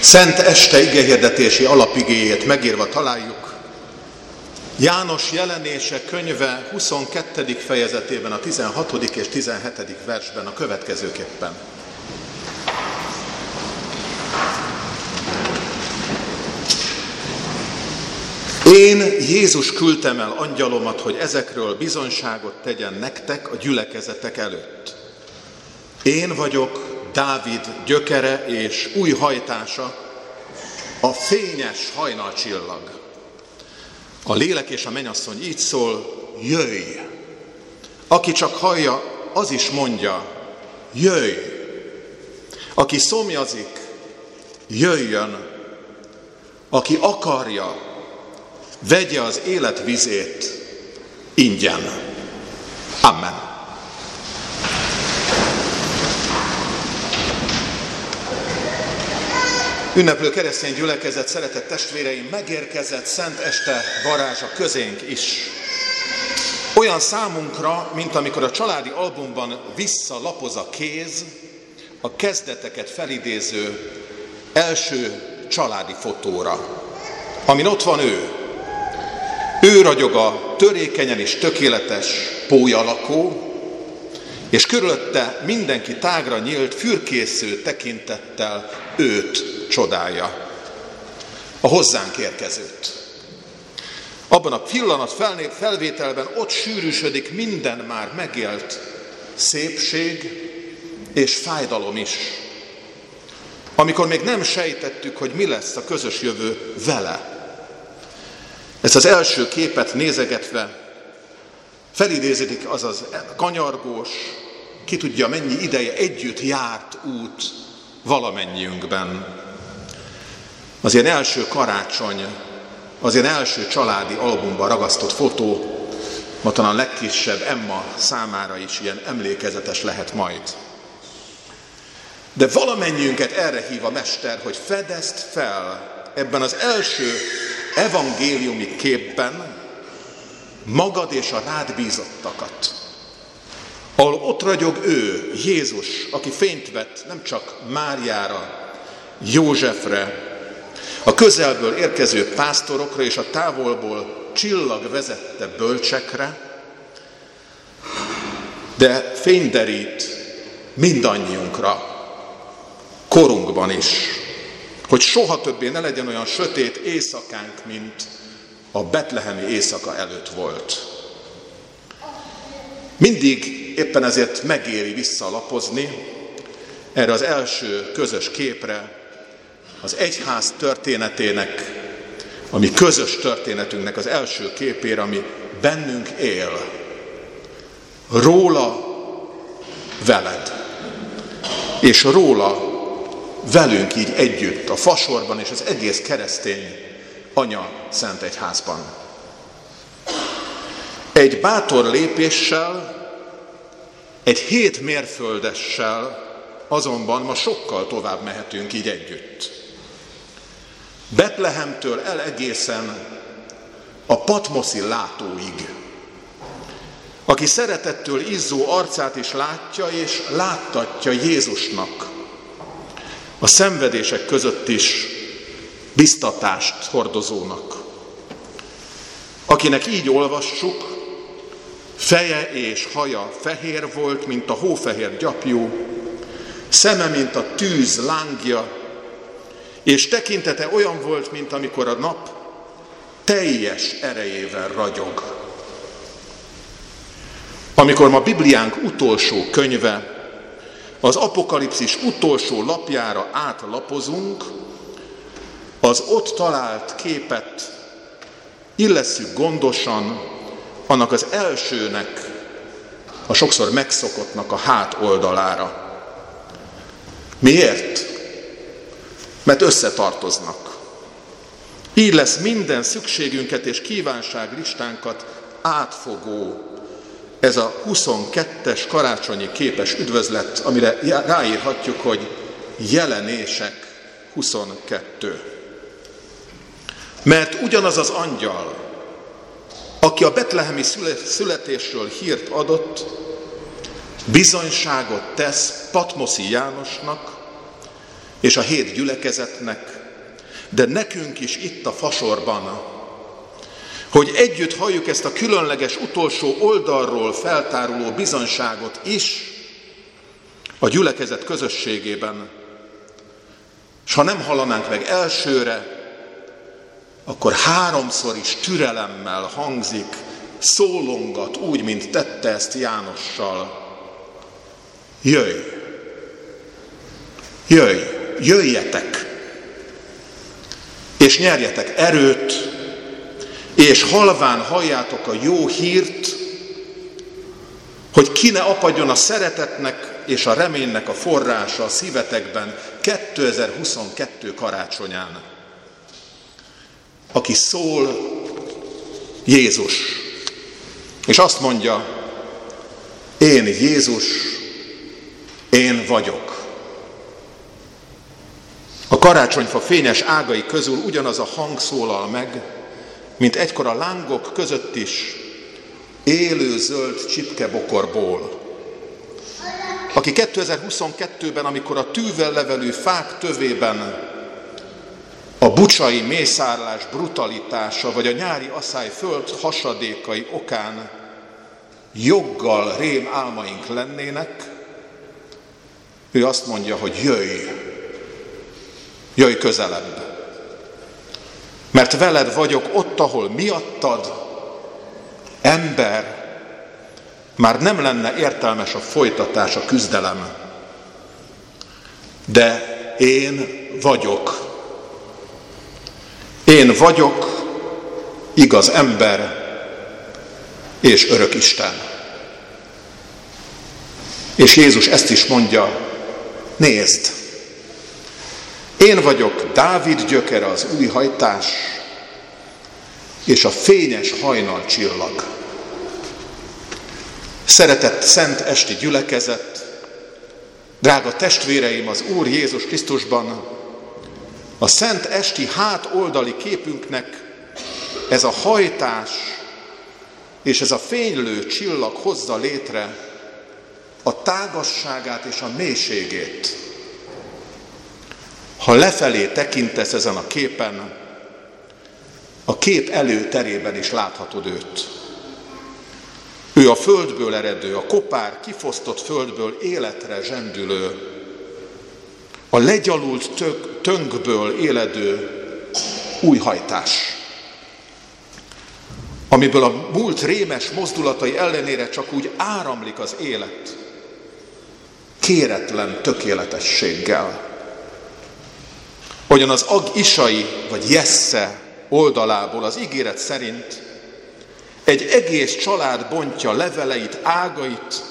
Szent Este igehirdetési alapigéjét megírva találjuk. János jelenése könyve 22. fejezetében, a 16. és 17. versben a következőképpen. Én Jézus küldtem el angyalomat, hogy ezekről bizonyságot tegyen nektek a gyülekezetek előtt. Én vagyok Dávid gyökere és új hajtása, a fényes hajnalcsillag. A lélek és a menyasszony így szól, jöjj! Aki csak hallja, az is mondja, jöjj! Aki szomjazik, jöjjön! Aki akarja, vegye az élet vizét ingyen. Amen. Ünneplő keresztény gyülekezet, szeretett testvéreim, megérkezett Szent Este varázsa közénk is. Olyan számunkra, mint amikor a családi albumban visszalapoz a kéz, a kezdeteket felidéző első családi fotóra, amin ott van ő, ő ragyog a törékenyen és tökéletes pólyalakó, és körülötte mindenki tágra nyílt, fürkésző tekintettel őt csodálja, a hozzánk érkezőt. Abban a pillanat felvételben ott sűrűsödik minden már megélt szépség és fájdalom is. Amikor még nem sejtettük, hogy mi lesz a közös jövő vele, ezt az első képet nézegetve felidéződik az az kanyargós, ki tudja mennyi ideje együtt járt út valamennyiünkben. Az ilyen első karácsony, az ilyen első családi albumban ragasztott fotó, ma talán legkisebb Emma számára is ilyen emlékezetes lehet majd. De valamennyiünket erre hív a Mester, hogy fedezd fel ebben az első evangéliumi képben magad és a rád bízottakat. Ahol ott ragyog ő, Jézus, aki fényt vett nem csak Máriára, Józsefre, a közelből érkező pásztorokra és a távolból csillag vezette bölcsekre, de fényderít mindannyiunkra, korunkban is hogy soha többé ne legyen olyan sötét éjszakánk, mint a betlehemi éjszaka előtt volt. Mindig éppen ezért megéri visszalapozni erre az első közös képre, az egyház történetének, ami közös történetünknek az első képére, ami bennünk él. Róla veled, és róla velünk így együtt, a fasorban és az egész keresztény anya Szent Egyházban. Egy bátor lépéssel, egy hét mérföldessel azonban ma sokkal tovább mehetünk így együtt. Betlehemtől el egészen a Patmoszi látóig, aki szeretettől izzó arcát is látja és láttatja Jézusnak, a szenvedések között is biztatást hordozónak. Akinek így olvassuk, feje és haja fehér volt, mint a hófehér gyapjú, szeme, mint a tűz lángja, és tekintete olyan volt, mint amikor a nap teljes erejével ragyog. Amikor ma Bibliánk utolsó könyve, az apokalipszis utolsó lapjára átlapozunk, az ott talált képet illesszük gondosan annak az elsőnek, a sokszor megszokottnak a hát oldalára. Miért? Mert összetartoznak. Így lesz minden szükségünket és kívánságlistánkat átfogó ez a 22-es karácsonyi képes üdvözlet, amire ráírhatjuk, hogy jelenések 22. Mert ugyanaz az angyal, aki a betlehemi születésről hírt adott, bizonyságot tesz Patmoszi Jánosnak, és a hét gyülekezetnek, de nekünk is itt a fasorban, hogy együtt halljuk ezt a különleges utolsó oldalról feltáruló bizonyságot is a gyülekezet közösségében. És ha nem hallanánk meg elsőre, akkor háromszor is türelemmel hangzik, szólongat úgy, mint tette ezt Jánossal. Jöjj! Jöjj! Jöjjetek! És nyerjetek erőt, és halván halljátok a jó hírt, hogy ki ne apadjon a szeretetnek és a reménynek a forrása a szívetekben 2022 karácsonyán. Aki szól, Jézus. És azt mondja, én Jézus, én vagyok. A karácsonyfa fényes ágai közül ugyanaz a hang szólal meg, mint egykor a lángok között is élő zöld csipkebokorból. Aki 2022-ben, amikor a tűvel levelő fák tövében a bucsai mészárlás brutalitása, vagy a nyári asszály föld hasadékai okán joggal rém álmaink lennének, ő azt mondja, hogy jöjj, jöjj közelebb. Mert veled vagyok ott, ahol miattad, ember, már nem lenne értelmes a folytatás, a küzdelem. De én vagyok. Én vagyok igaz ember és örök Isten. És Jézus ezt is mondja, nézd, én vagyok Dávid gyökere az új hajtás, és a fényes hajnal csillag. Szeretett szent esti gyülekezet, drága testvéreim az Úr Jézus Krisztusban, a szent esti hát oldali képünknek ez a hajtás és ez a fénylő csillag hozza létre a tágasságát és a mélységét. Ha lefelé tekintesz ezen a képen, a kép előterében is láthatod őt. Ő a földből eredő, a kopár, kifosztott földből életre zsendülő, a legyalult tök, tönkből éledő új hajtás, amiből a múlt rémes mozdulatai ellenére csak úgy áramlik az élet, kéretlen tökéletességgel. Hogyan az Ag Isai vagy Jesse oldalából az ígéret szerint egy egész család bontja leveleit, ágait,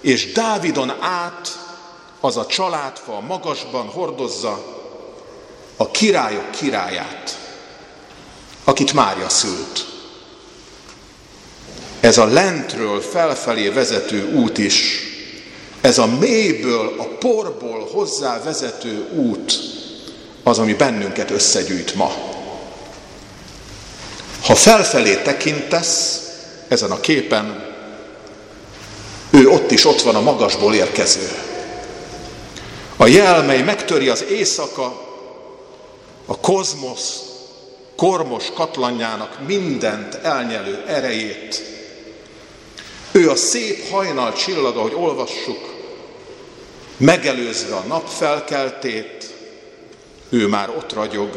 és Dávidon át az a családfa magasban hordozza a királyok királyát, akit Mária szült. Ez a lentről felfelé vezető út is, ez a mélyből, a porból hozzá vezető út az, ami bennünket összegyűjt ma. Ha felfelé tekintesz ezen a képen, ő ott is ott van a magasból érkező. A jel, mely megtöri az éjszaka, a kozmosz kormos katlanjának mindent elnyelő erejét. Ő a szép hajnal csillaga, hogy olvassuk, megelőzve a nap felkeltét, ő már ott ragyog,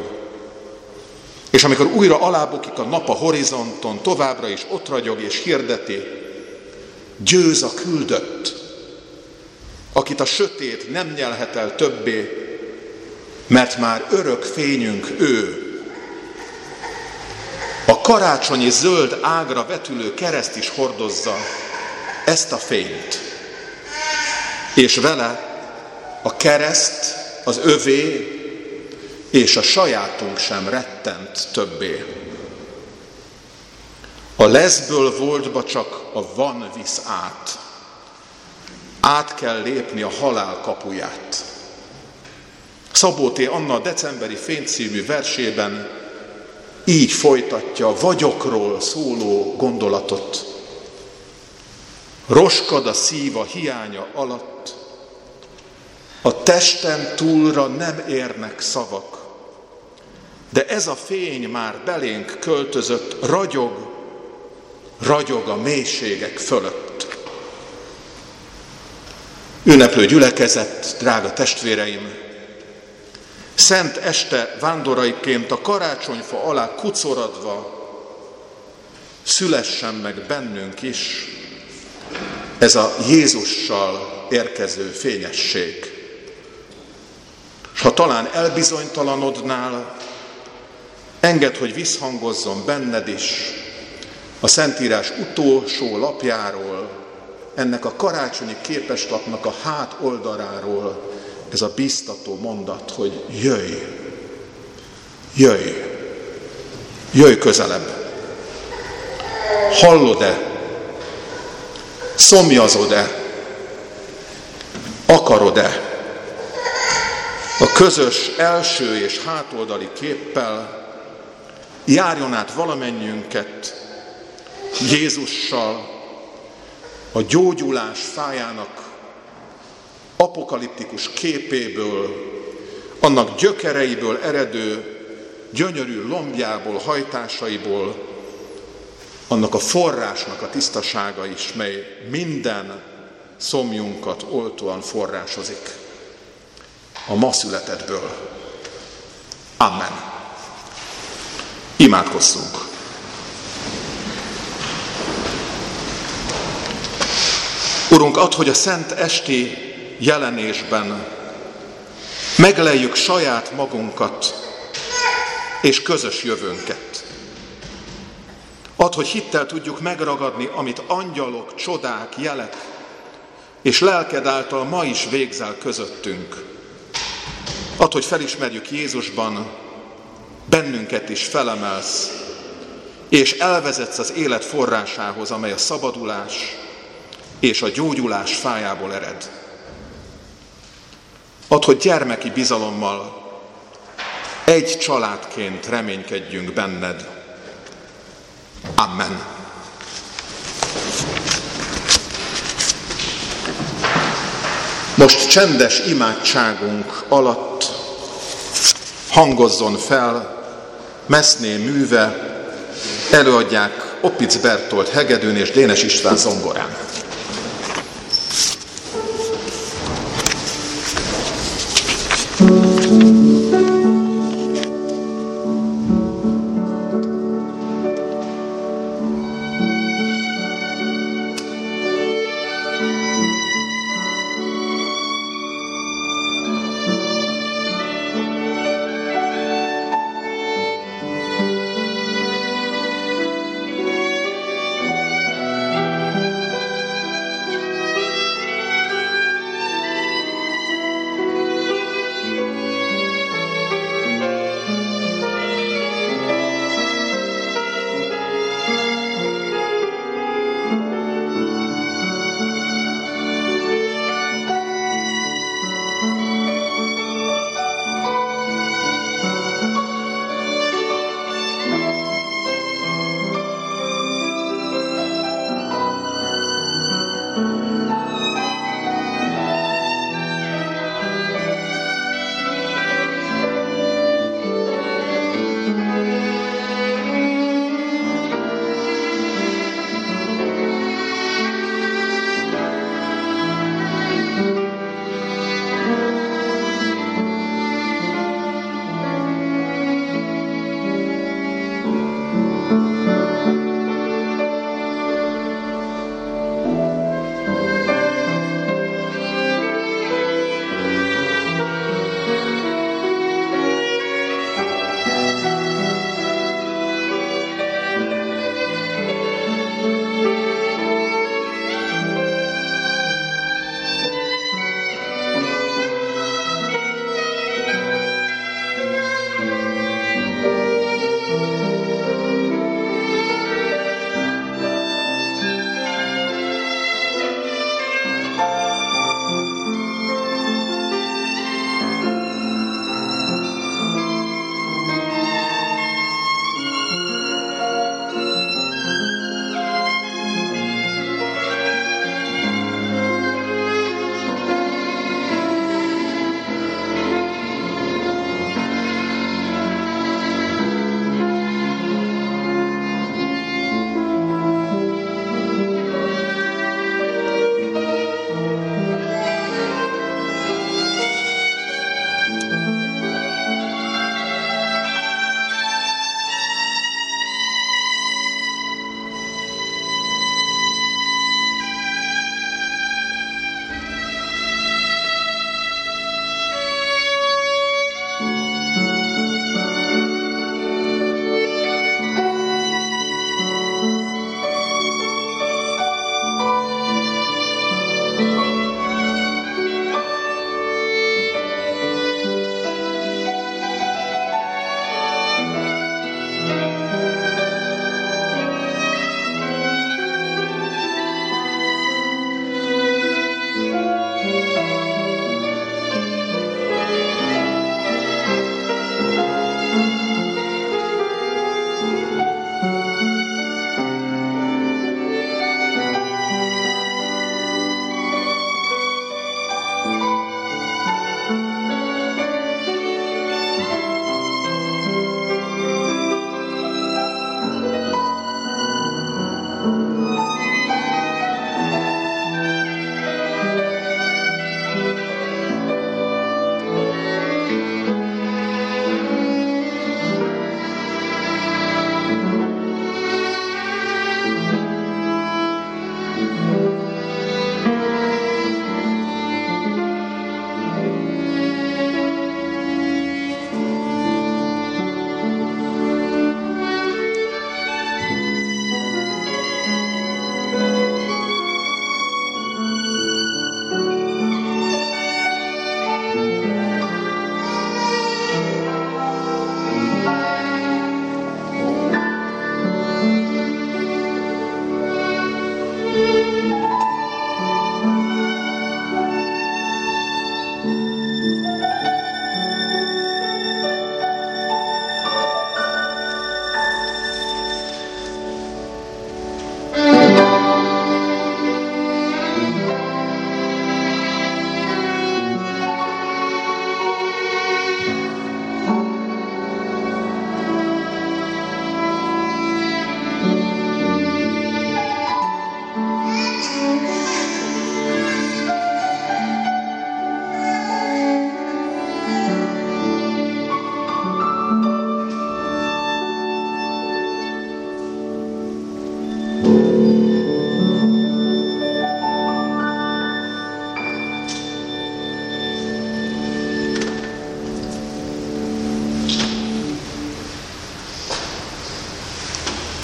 és amikor újra alábukik a nap a horizonton, továbbra is ott ragyog és hirdeti, győz a küldött, akit a sötét nem nyelhet el többé, mert már örök fényünk ő. A karácsonyi zöld ágra vetülő kereszt is hordozza ezt a fényt. És vele a kereszt, az övé, és a sajátunk sem rettent többé. A leszből voltba csak a van visz át. Át kell lépni a halál kapuját. Szabó T. Anna a decemberi fénycímű versében így folytatja vagyokról szóló gondolatot. Roskad a szíva hiánya alatt, A testen túlra nem érnek szavak, de ez a fény már belénk költözött, ragyog, ragyog a mélységek fölött. Ünneplő gyülekezet, drága testvéreim, szent este vándoraiként a karácsonyfa alá kucoradva szülessen meg bennünk is ez a Jézussal érkező fényesség. És ha talán elbizonytalanodnál, enged, hogy visszhangozzon benned is a Szentírás utolsó lapjáról, ennek a karácsonyi képeslapnak a hát oldaláról ez a biztató mondat, hogy jöjj, jöjj, jöjj közelebb. Hallod-e? Szomjazod-e? Akarod-e? A közös első és hátoldali képpel járjon át valamennyiünket Jézussal, a gyógyulás fájának apokaliptikus képéből, annak gyökereiből eredő, gyönyörű lombjából, hajtásaiból, annak a forrásnak a tisztasága is, mely minden szomjunkat oltóan forrásozik a ma születetből. Amen. Imádkozzunk! Urunk, ad, hogy a szent esti jelenésben megleljük saját magunkat és közös jövőnket. Ad, hogy hittel tudjuk megragadni, amit angyalok, csodák, jelek és lelked által ma is végzel közöttünk. Ad, hogy felismerjük Jézusban, bennünket is felemelsz, és elvezetsz az élet forrásához, amely a szabadulás és a gyógyulás fájából ered. Ad, hogy gyermeki bizalommal egy családként reménykedjünk benned. Amen. Most csendes imádságunk alatt hangozzon fel Meszné műve, előadják Oppic Bertolt hegedűn és Dénes István zongorán.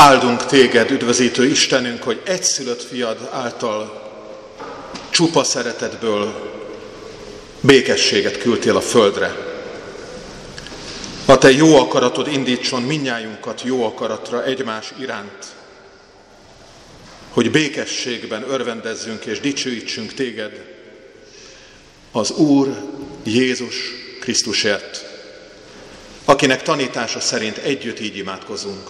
Áldunk téged, üdvözítő Istenünk, hogy egyszülött fiad által csupa szeretetből békességet küldtél a földre. A te jó akaratod indítson minnyájunkat jó akaratra egymás iránt, hogy békességben örvendezzünk és dicsőítsünk téged az Úr Jézus Krisztusért, akinek tanítása szerint együtt így imádkozunk.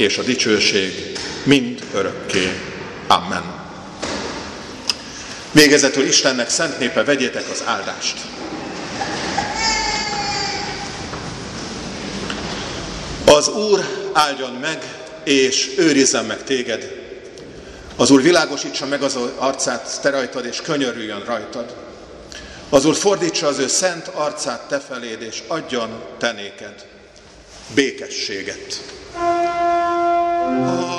és a dicsőség mind örökké. Amen. Végezetül Istennek szent népe, vegyétek az áldást. Az Úr áldjon meg, és őrizzen meg téged. Az Úr világosítsa meg az arcát te rajtad, és könyörüljön rajtad. Az Úr fordítsa az ő szent arcát te feléd, és adjon te néked békességet. Oh.